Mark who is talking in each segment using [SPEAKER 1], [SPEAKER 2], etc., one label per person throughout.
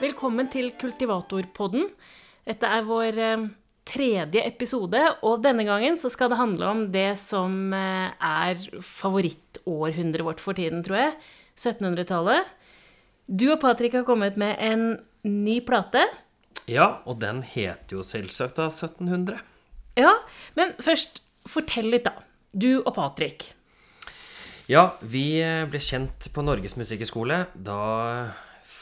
[SPEAKER 1] velkommen til Kultivatorpodden. Dette er vår eh, tredje episode, og denne gangen så skal det handle om det som eh, er favorittårhundret vårt for tiden, tror jeg. 1700-tallet. Du og Patrick har kommet med en ny plate.
[SPEAKER 2] Ja, og den heter jo selvsagt da 1700.
[SPEAKER 1] Ja, men først, fortell litt, da. Du og Patrick.
[SPEAKER 2] Ja, vi eh, ble kjent på Norges Musikkhøgskole da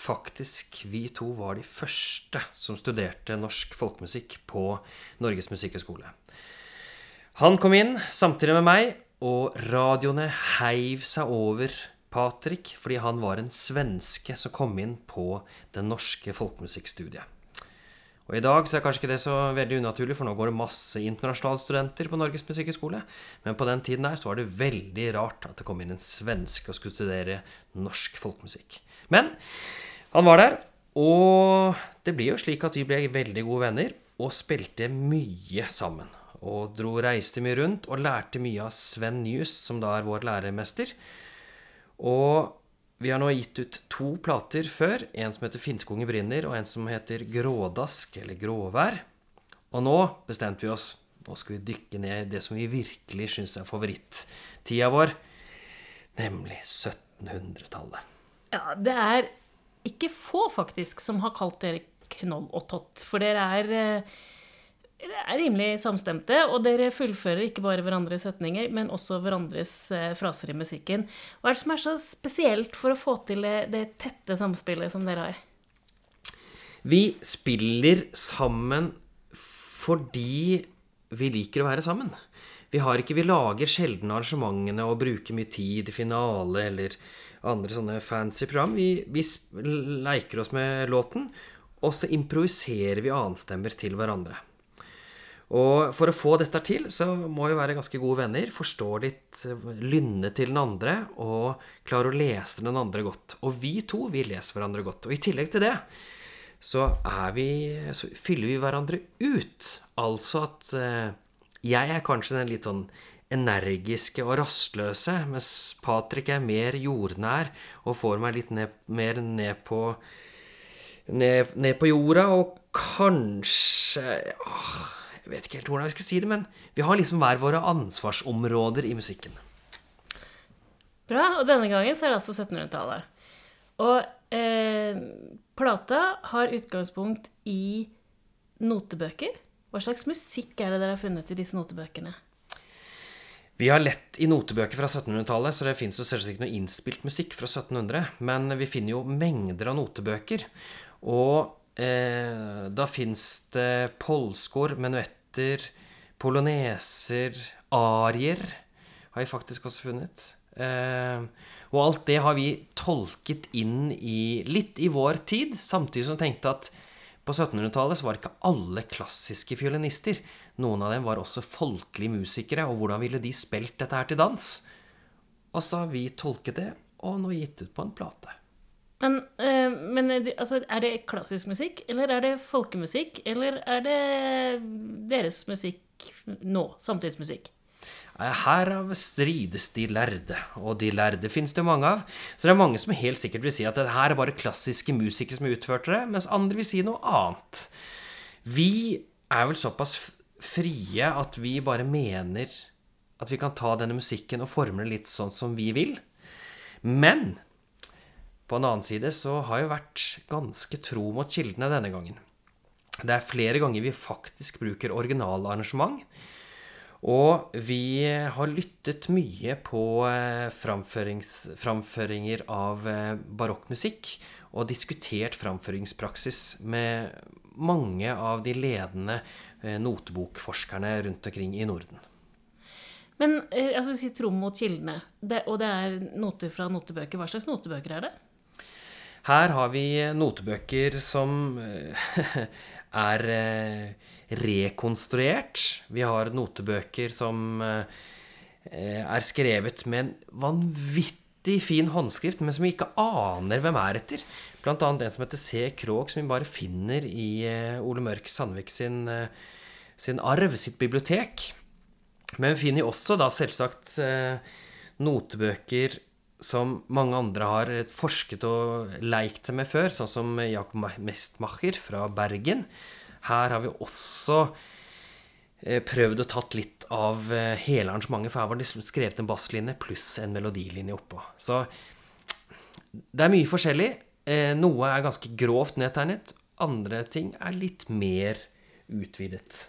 [SPEAKER 2] faktisk vi to var de første som studerte norsk folkemusikk på Norges Musikkhøgskole. Han kom inn samtidig med meg, og radioene heiv seg over Patrick fordi han var en svenske som kom inn på det norske folkemusikkstudiet. Og I dag så er kanskje ikke det så veldig unaturlig, for nå går det masse internasjonale studenter på Norges musikkhøgskole. Men på den tiden her så var det veldig rart at det kom inn en svenske og skulle studere norsk folkemusikk. Men han var der, og det blir jo slik at vi ble veldig gode venner og spilte mye sammen. Og dro reiste mye rundt og lærte mye av Sven Nyhus, som da er vår læremester. Og vi har nå gitt ut to plater før. En som heter 'Finnskogen brinner', og en som heter 'Grådask', eller 'Gråvær'. Og nå bestemte vi oss. Nå skal vi dykke ned i det som vi virkelig syns er favorittida vår, nemlig 1700-tallet.
[SPEAKER 1] Ja, det er ikke få, faktisk, som har kalt dere Knoll og Tott. For dere er, eh, dere er rimelig samstemte, og dere fullfører ikke bare hverandres setninger, men også hverandres eh, fraser i musikken. Hva er det som er så spesielt for å få til det, det tette samspillet som dere har?
[SPEAKER 2] Vi spiller sammen fordi vi liker å være sammen. Vi, ikke, vi lager sjelden arrangementene og bruker mye tid i finale eller andre sånne fancy program. Vi, vi leker oss med låten, og så improviserer vi annenstemmer til hverandre. Og for å få dette til, så må vi være ganske gode venner, forstå litt lynnet lynne til den andre, og klare å lese den andre godt. Og vi to, vi leser hverandre godt. Og i tillegg til det, så, vi, så fyller vi hverandre ut. Altså at eh, jeg er kanskje den litt sånn energiske og rastløse, mens Patrick er mer jordnær og får meg litt ned, mer ned på ned, ned på jorda, og kanskje åh, Jeg vet ikke helt hvordan jeg skal si det, men vi har liksom hver våre ansvarsområder i musikken.
[SPEAKER 1] Bra, og denne gangen så er det altså 1700-tallet. Og eh, plata har utgangspunkt i notebøker. Hva slags musikk er det dere har funnet i disse notebøkene?
[SPEAKER 2] Vi har lett i notebøker fra 1700-tallet, så det fins selvsagt ikke noe innspilt musikk fra 1700. Men vi finner jo mengder av notebøker. Og eh, da fins det polskor, menuetter, poloneser, arier har vi faktisk også funnet. Eh, og alt det har vi tolket inn i litt i vår tid, samtidig som vi tenkte at på 1700-tallet så var ikke alle klassiske fiolinister. Noen av dem var også folkelige musikere, og hvordan ville de spilt dette her til dans? Og så har vi tolket det, og nå gitt ut på en plate.
[SPEAKER 1] Men, øh, men altså, er det klassisk musikk, eller er det folkemusikk, eller er det deres musikk nå? Samtidsmusikk?
[SPEAKER 2] Herav strides de lærde, og de lærde finnes det mange av. Så det er mange som helt sikkert vil si at det her er bare klassiske musikere som utførte det, mens andre vil si noe annet. Vi er vel såpass frie at vi bare mener at vi kan ta denne musikken og forme den litt sånn som vi vil. Men på en annen side så har jeg vært ganske tro mot kildene denne gangen. Det er flere ganger vi faktisk bruker originalarrangement. Og vi har lyttet mye på eh, framføringer av eh, barokkmusikk og diskutert framføringspraksis med mange av de ledende notebokforskerne rundt omkring i Norden.
[SPEAKER 1] Men eh, altså, si tro mot kildene, det, og det er noter fra notebøker. Hva slags notebøker er det?
[SPEAKER 2] Her har vi notebøker som eh, er eh, rekonstruert. Vi har notebøker som eh, er skrevet med en vanvittig fin håndskrift, men som vi ikke aner hvem er etter. Blant annet en som heter C. Krogh, som vi bare finner i eh, Ole Mørk Sandvik sin, eh, sin arv, sitt bibliotek. Men vi finner jo også da selvsagt eh, notebøker som mange andre har forsket og leikt seg med før, sånn som Jakob Mestmacher fra Bergen. Her har vi også prøvd å tatt litt av eh, hele arrangementet, for her var det liksom skrevet en basslinje pluss en melodilinje oppå. Så det er mye forskjellig. Eh, noe er ganske grovt nedtegnet, andre ting er litt mer utvidet.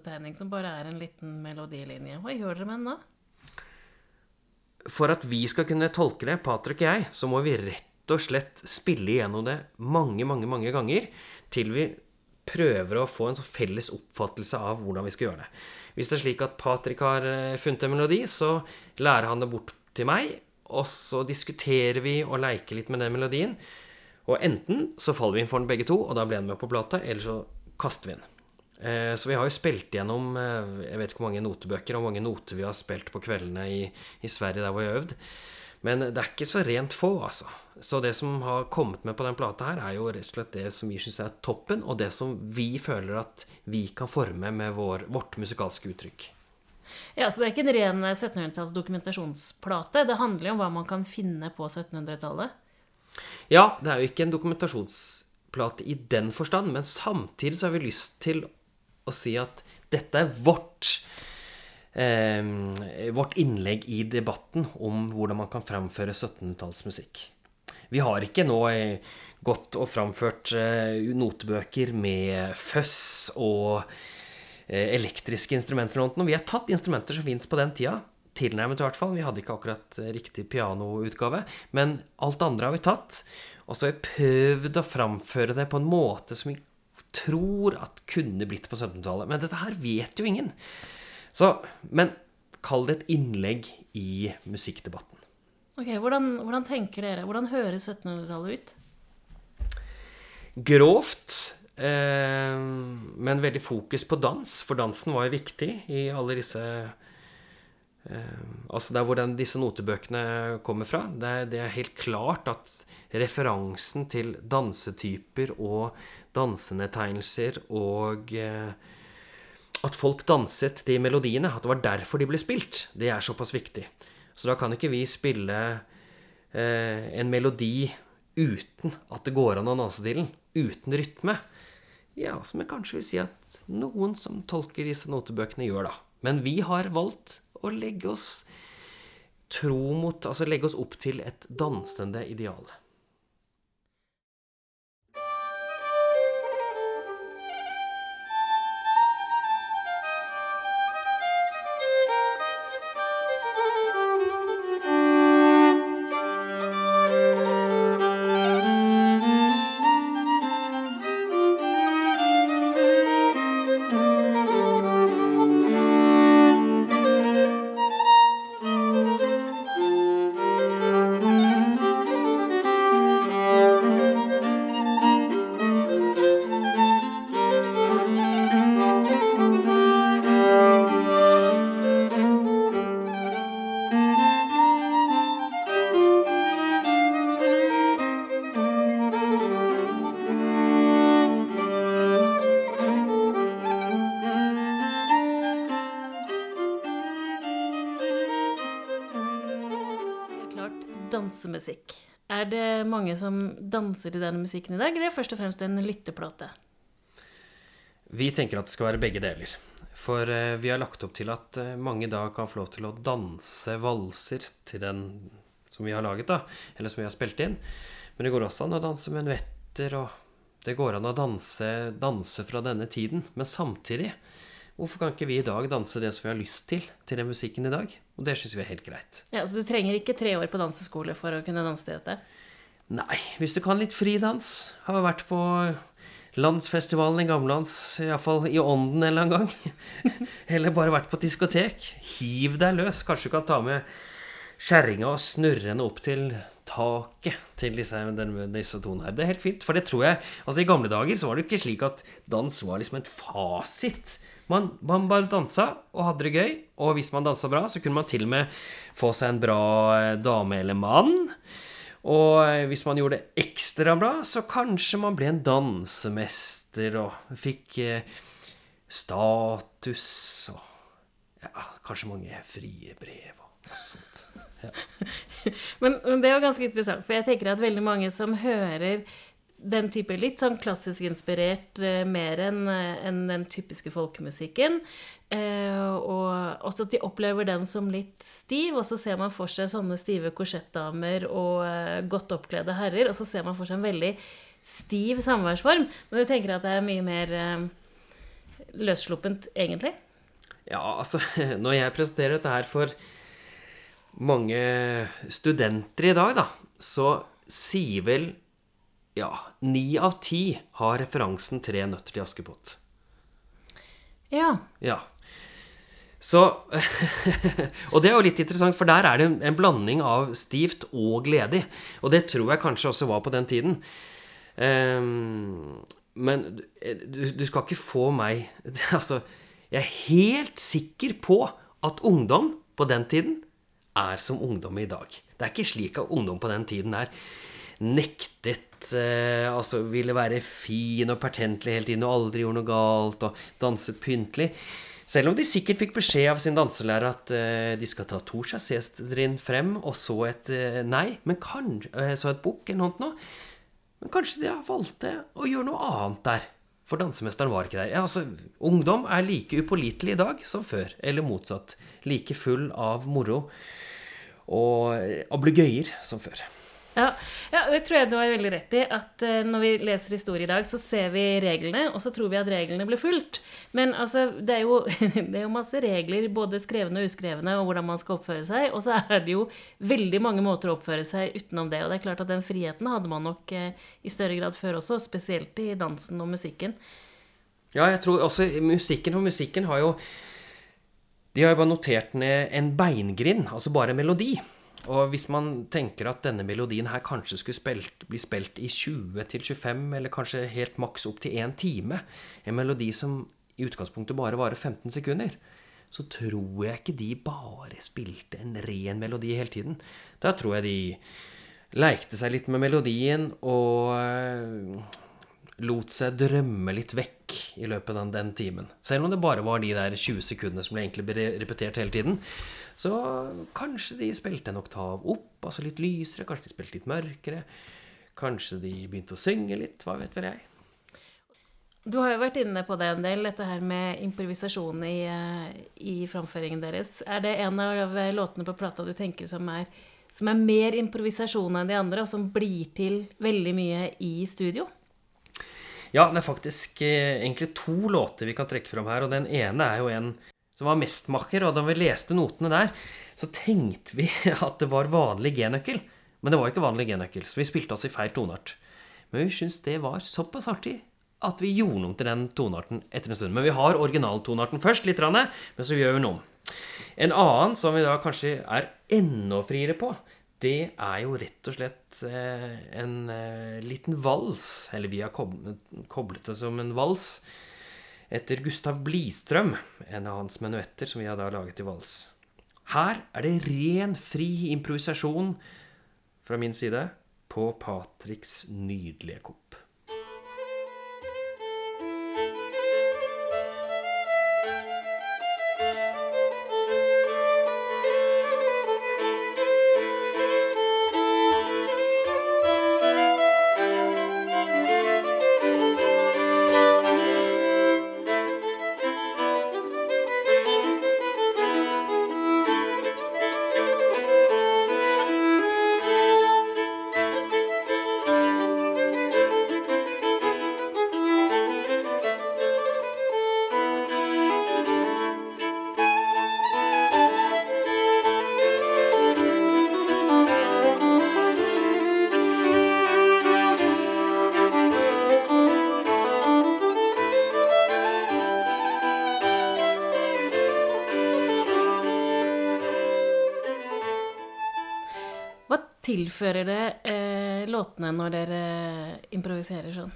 [SPEAKER 1] Notetegning som bare er en liten melodilinje, hva gjør dere med den da?
[SPEAKER 2] For at vi skal kunne tolke det, Patrick og jeg, så må vi rett og slett spille igjennom det mange, mange, mange ganger til vi prøver å få en felles oppfattelse av hvordan vi skal gjøre det. Hvis det er slik at Patrick har eh, funnet en melodi, så lærer han det bort til meg, og så diskuterer vi og leker litt med den melodien. Og enten så faller vi inn for den begge to, og da blir den med på plata, eller så kaster vi den. Eh, så vi har jo spilt gjennom eh, jeg vet ikke hvor mange notebøker og hvor mange noter vi har spilt på kveldene i, i Sverige der hvor vi har øvd. Men det er ikke så rent få, altså. Så det som har kommet med på den plata her, er jo rett og slett det som vi syns er toppen, og det som vi føler at vi kan forme med vår, vårt musikalske uttrykk.
[SPEAKER 1] Ja, så det er ikke en ren 1700-talls dokumentasjonsplate. Det handler jo om hva man kan finne på 1700-tallet.
[SPEAKER 2] Ja, det er jo ikke en dokumentasjonsplate i den forstand, men samtidig så har vi lyst til å si at dette er vårt eh, vårt innlegg i debatten om hvordan man kan framføre 1700-tallsmusikk. Vi har ikke nå eh, gått og framført eh, notebøker med føss og eh, elektriske instrumenter. og noe. Vi har tatt instrumenter som fins på den tida. Tilnærmet i hvert fall. Vi hadde ikke akkurat riktig pianoutgave. Men alt det andre har vi tatt. Og så har vi prøvd å framføre det på en måte som vi tror at kunne blitt på 1700-tallet. Men dette her vet jo ingen. Så, men kall det et innlegg i musikkdebatten.
[SPEAKER 1] Ok, Hvordan, hvordan tenker dere? Hvordan høres 1700-tallet ut?
[SPEAKER 2] Grovt, eh, men veldig fokus på dans, for dansen var jo viktig i alle disse Altså der hvor den, disse notebøkene kommer fra. Det, det er helt klart at referansen til dansetyper og dansenedtegnelser og eh, at folk danset de melodiene, at det var derfor de ble spilt, det er såpass viktig. Så da kan ikke vi spille eh, en melodi uten at det går an å danse til den, uten rytme. Ja, som jeg kanskje vil si at noen som tolker disse notebøkene, gjør, da. Men vi har valgt å legge oss tro mot Altså legge oss opp til et dansende ideal.
[SPEAKER 1] Dansemusikk. Er det mange som danser til denne musikken i dag, eller er det først og fremst en lytteplate?
[SPEAKER 2] Vi tenker at det skal være begge deler. For eh, vi har lagt opp til at eh, mange da kan få lov til å danse valser til den som vi har laget, da. Eller som vi har spilt inn. Men det går også an å danse menuetter, og det går an å danse, danse fra denne tiden. Men samtidig Hvorfor kan ikke vi i dag danse det som vi har lyst til til den musikken i dag? Og det syns vi er helt greit.
[SPEAKER 1] Ja, Så du trenger ikke tre år på danseskole for å kunne danse til dette?
[SPEAKER 2] Nei, hvis du kan litt fridans. Har vært på landsfestivalen i gamlelands, iallfall i ånden en eller annen gang. Eller bare vært på diskotek. Hiv deg løs. Kanskje du kan ta med kjerringa og snurre henne opp til taket til disse, disse tonene her. Det er helt fint. For det tror jeg Altså, i gamle dager så var det ikke slik at dans var liksom et fasit. Man, man, bare dansa og hadde det gøy. Og hvis man dansa bra, så kunne man til og med få seg en bra eh, dame eller mann. Og eh, hvis man gjorde det ekstra bra, så kanskje man ble en dansemester og fikk eh, status og ja, kanskje mange frie brev og sånt. Ja.
[SPEAKER 1] men, men, det er jo ganske interessant, for jeg tenker at veldig mange som hører den type litt sånn klassisk inspirert eh, mer enn eh, en den typiske folkemusikken. Eh, og også at de opplever den som litt stiv, og så ser man for seg sånne stive korsettdamer og godt oppkledde herrer, og så ser man for seg en veldig stiv samværsform. Men du tenker at det er mye mer løssluppent, egentlig?
[SPEAKER 2] Ja, altså Når jeg presenterer dette her for mange studenter i dag, da, så sier vel ja, ni av ti har referansen 'Tre nøtter til Askepott'.
[SPEAKER 1] Ja.
[SPEAKER 2] Ja. Så Og det er jo litt interessant, for der er det en blanding av stivt og gledig. Og det tror jeg kanskje også var på den tiden. Um, men du, du, skal ikke få meg Altså, jeg er helt sikker på at ungdom på den tiden er som ungdom i dag. Det er ikke slik at ungdom på den tiden er nektet eh, Altså ville være fin og pertentlig hele tiden og aldri gjorde noe galt og danset pyntelig. Selv om de sikkert fikk beskjed av sin danselærer at eh, de skal ta to chassé-trinn frem, og så et eh, nei, men kan, eh, så et bukk eller noe. Men kanskje de valgte å gjøre noe annet der. For dansemesteren var ikke der. Ja, altså, ungdom er like upålitelig i dag som før. Eller motsatt. Like full av moro og ablegøyer som før.
[SPEAKER 1] Ja, ja, det tror jeg du har veldig rett i. At uh, når vi leser historie i dag, så ser vi reglene, og så tror vi at reglene ble fulgt. Men altså, det er, jo, det er jo masse regler, både skrevne og uskrevne, og hvordan man skal oppføre seg. Og så er det jo veldig mange måter å oppføre seg utenom det. Og det er klart at den friheten hadde man nok uh, i større grad før også, spesielt i dansen og musikken.
[SPEAKER 2] Ja, jeg tror også musikken for musikken har jo De har jo bare notert ned en beingrind, altså bare en melodi. Og hvis man tenker at denne melodien her kanskje skulle spilt, bli spilt i 20-25, eller kanskje helt maks opp til én time, en melodi som i utgangspunktet bare varer 15 sekunder, så tror jeg ikke de bare spilte en ren melodi hele tiden. Da tror jeg de lekte seg litt med melodien og eh, lot seg drømme litt vekk i løpet av den, timen. Selv om det bare var de der 20 sekundene som ble egentlig repetert hele tiden. Så kanskje de spilte en oktav opp, altså litt lysere. Kanskje de spilte litt mørkere. Kanskje de begynte å synge litt. Hva vet vel jeg.
[SPEAKER 1] Du har jo vært inne på det en del, dette her med improvisasjon i, eh, i framføringen deres. Er det en av låtene på plata du tenker som er, som er mer improvisasjon enn de andre, og som blir til veldig mye i studio?
[SPEAKER 2] Ja, det er faktisk eh, egentlig to låter vi kan trekke fram her. Og den ene er jo en som var mestmakker, og da vi leste notene der, så tenkte vi at det var vanlig G-nøkkel. Men det var ikke vanlig G-nøkkel, så vi spilte oss i feil toneart. Men vi syntes det var såpass artig at vi gjorde noe til den tonearten etter en stund. Men vi har originaltonearten først, litt, men så gjør vi noe. En annen som vi da kanskje er enda friere på, det er jo rett og slett eh, en eh, liten vals. Eller vi har koblet det som en vals etter Gustav Blistrøm, en av hans menuetter som vi har da laget i vals. Her er det ren, fri improvisasjon fra min side på Patriks nydelige kopp.
[SPEAKER 1] Tilfører det eh, låtene når dere improviserer sånn?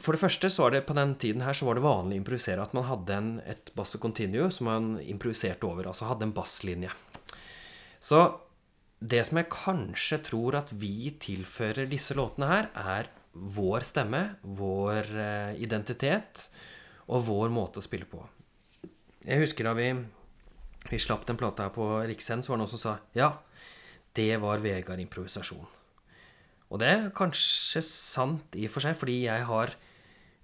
[SPEAKER 2] For det første så var det på den tiden her så var det vanlig å improvisere at man hadde en, et basso continuo som man improviserte over. Altså hadde en basslinje. Så det som jeg kanskje tror at vi tilfører disse låtene her, er vår stemme, vår eh, identitet og vår måte å spille på. Jeg husker da vi, vi slapp den plata her på Riksen, så var det noen som sa ja, det var Vegard improvisasjon. Og det er kanskje sant i og for seg, fordi jeg har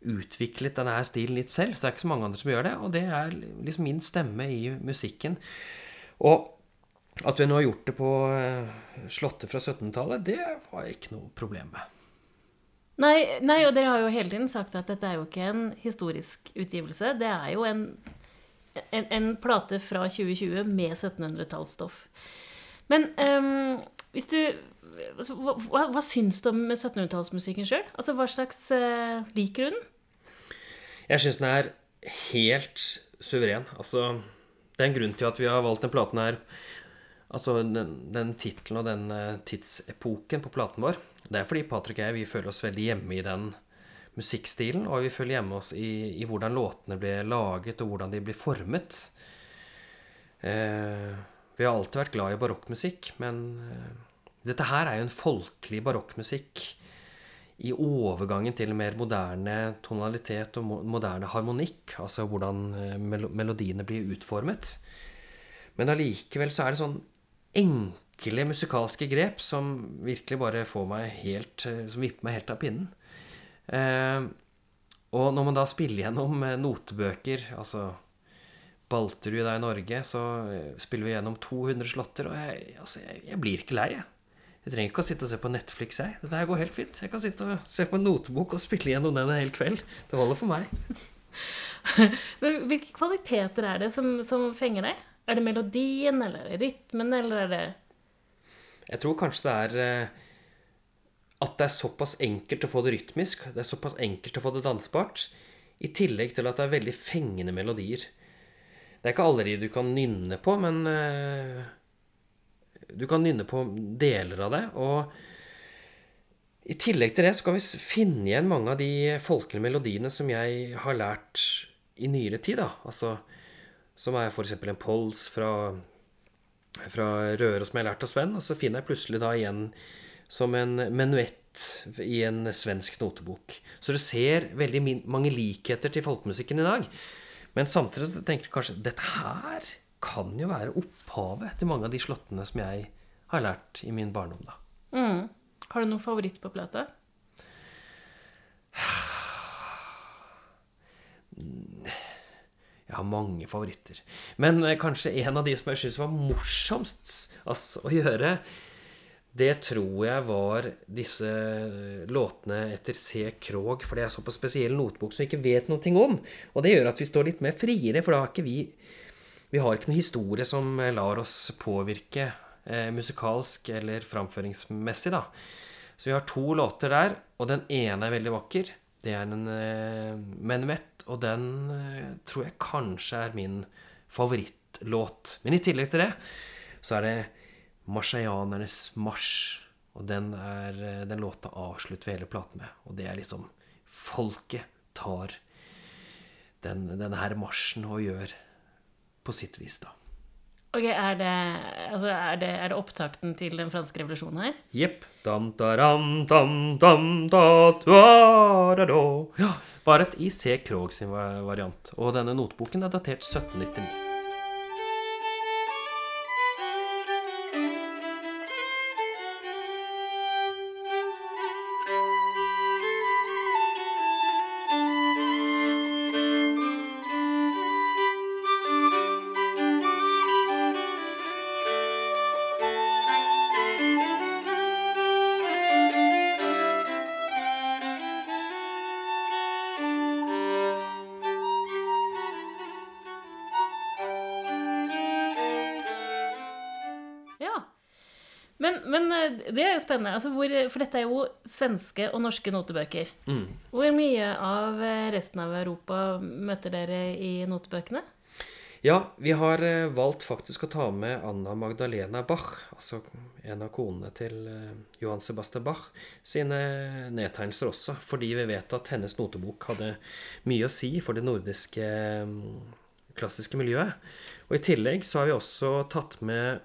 [SPEAKER 2] utviklet denne her stilen litt selv, så det er ikke så mange andre som gjør det. Og det er liksom min stemme i musikken. Og at vi nå har gjort det på eh, slottet fra 1700-tallet, det var ikke noe problem med.
[SPEAKER 1] Nei, nei, og dere har jo hele tiden sagt at dette er jo ikke en historisk utgivelse. Det er jo en, en, en plate fra 2020 med 1700-tallsstoff. Men um, hvis du altså, hva, hva, syns du om 1700-tallsmusikken sjøl? Altså, hva slags uh, Liker du den?
[SPEAKER 2] Jeg syns den er helt suveren. Altså, det er en grunn til at vi har valgt den platen her. Altså den, den tittelen og den uh, tidsepoken på platen vår. Det er fordi Patrick og jeg vi føler oss veldig hjemme i den musikkstilen, og vi følger hjemme oss i, i hvordan låtene blir laget, og hvordan de blir formet. Eh, vi har alltid vært glad i barokkmusikk, men eh, dette her er jo en folkelig barokkmusikk i overgangen til mer moderne tonalitet og moderne harmonikk, altså hvordan eh, melodiene blir utformet. Men allikevel så er det sånn enkle musikalske grep som virkelig bare får meg helt eh, Som vipper meg helt av pinnen. Eh, og når man da spiller gjennom eh, notebøker, altså Balterud er i Norge, så spiller vi gjennom 200 slåtter, og jeg, altså, jeg, jeg blir ikke lei, jeg. Jeg trenger ikke å sitte og se på Netflix, jeg. Dette her går helt fint. Jeg kan sitte og se på en notebok og spille gjennom den en hel kveld. Det holder for meg.
[SPEAKER 1] Men hvilke kvaliteter er det som, som, fenger deg? Er det melodien, eller er det rytmen, eller er det
[SPEAKER 2] Jeg tror kanskje det er eh, at det er såpass enkelt å få det rytmisk. Det er såpass enkelt å få det dansbart. I tillegg til at det er veldig fengende melodier. Det er ikke alle de du kan nynne på, men uh, du kan nynne på deler av det. Og i tillegg til det så kan vi finne igjen mange av de folkelige melodiene som jeg har lært i nyere tid. da, altså Som er f.eks. en pols fra, fra Røros som jeg har lært av Sven. Og så finner jeg plutselig da igjen som en menuett i en svensk notebok. Så du ser veldig mange likheter til folkemusikken i dag. Men samtidig tenker du kanskje dette her kan jo være opphavet til mange av de slåttene som jeg har lært i min barndom, da.
[SPEAKER 1] Mm. Har du noen favoritt på plate?
[SPEAKER 2] Jeg har mange favoritter. Men eh, kanskje en av de som jeg syns var morsomst altså, å gjøre, det tror jeg var disse låtene etter C. Krog. For det er såpass spesiell notebok som vi ikke vet noe om. Og det gjør at vi står litt mer friere, for da har ikke vi vi har ikke noen historie som lar oss påvirke eh, musikalsk eller framføringsmessig, da. Så vi har to låter der, og den ene er veldig vakker. Det er en eh, Menuett, og den eh, tror jeg kanskje er min favorittlåt. Men i tillegg til det så er det Marseianernes marsj. Og den, er, eh, den låta avslutter vi hele platen med. Og det er liksom Folket tar den, denne her marsjen og gjør på sitt vis, da.
[SPEAKER 1] Ok, Er det, altså, er det, er det opptakten til den franske revolusjonen her?
[SPEAKER 2] Jepp. Ja, bare et I C. Krog sin variant. Og denne noteboken er datert 1799.
[SPEAKER 1] det er jo spennende. Altså, hvor, for dette er jo svenske og norske notebøker.
[SPEAKER 2] Mm.
[SPEAKER 1] Hvor mye av eh, resten av Europa møter dere i notebøkene?
[SPEAKER 2] Ja, vi har eh, valgt faktisk å ta med Anna Magdalena Bach, altså en av konene til eh, Johan Sebastian Bach, sine nedtegnelser også, fordi vi vet at hennes notebok hadde mye å si for det nordiske mm, klassiske miljøet. Og i tillegg så har vi også tatt med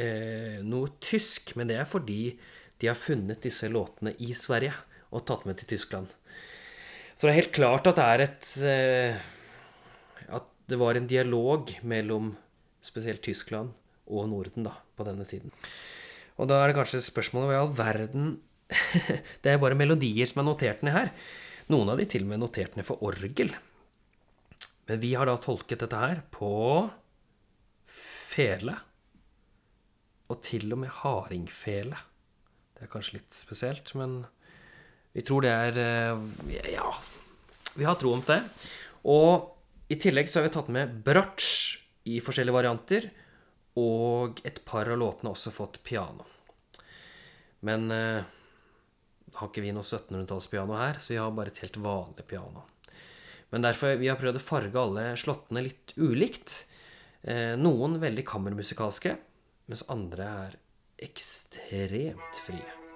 [SPEAKER 2] eh, noe tysk, men det er fordi de har funnet disse låtene i Sverige og tatt med til Tyskland. Så det er helt klart at det er et eh, At det var en dialog mellom spesielt Tyskland og Norden da, på denne tiden. Og da er det kanskje spørsmålet hva i all verden Det er bare melodier som er notert ned her. Noen av de til og med notert ned for orgel. Men vi har da tolket dette her på fele. Og til og med hardingfele. Det er kanskje litt spesielt, men vi tror det er eh, Ja, vi har tro om det. Og i tillegg så har vi tatt med bratsj i forskjellige varianter. Og et par av låtene har også fått piano. Men eh, har ikke vi noe 1700-tallspiano her, så vi har bare et helt vanlig piano. Men derfor vi har prøvd å farge alle slåttene litt ulikt. Eh, noen veldig kammermusikalske, mens andre er ekstremt frie.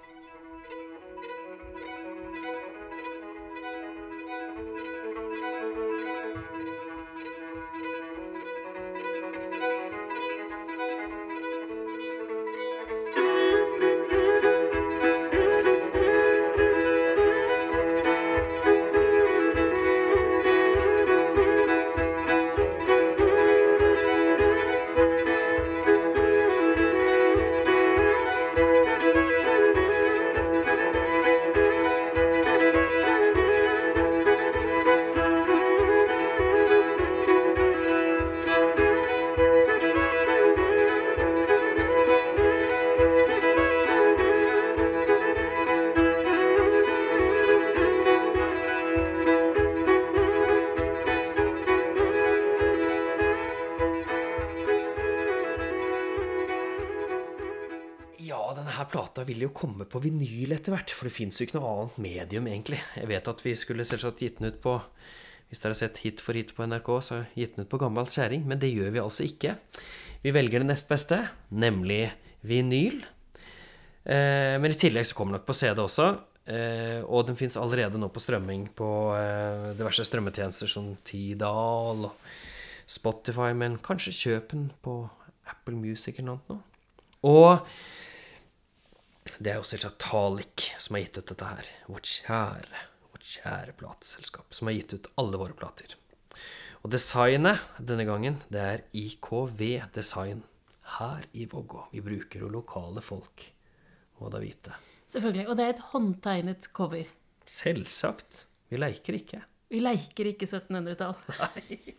[SPEAKER 2] Jo komme på vinyl etter hvert, for det fins jo ikke noe annet medium, egentlig. Jeg vet at vi skulle selvsagt gitt den ut på Hvis dere har sett Hit for hit på NRK, så gitt den ut på gammel kjerring, men det gjør vi altså ikke. Vi velger det nest beste, nemlig vinyl. Eh, men i tillegg så kommer den nok på CD også. Eh, og den fins allerede nå på strømming på eh, diverse strømmetjenester som Tidal og Spotify, men kanskje kjøp den på Apple Music eller noe. Og det er jo selvsagt Talik som har gitt ut dette her. Vårt kjære, vårt kjære plateselskap, som har gitt ut alle våre plater. Og designet denne gangen, det er IKV Design. Her i Vågå. Vi bruker jo lokale folk, må da vite.
[SPEAKER 1] Selvfølgelig. Og det er et håndtegnet cover.
[SPEAKER 2] Selvsagt. Vi leker ikke.
[SPEAKER 1] Vi leker ikke 1700-tall.
[SPEAKER 2] Nei.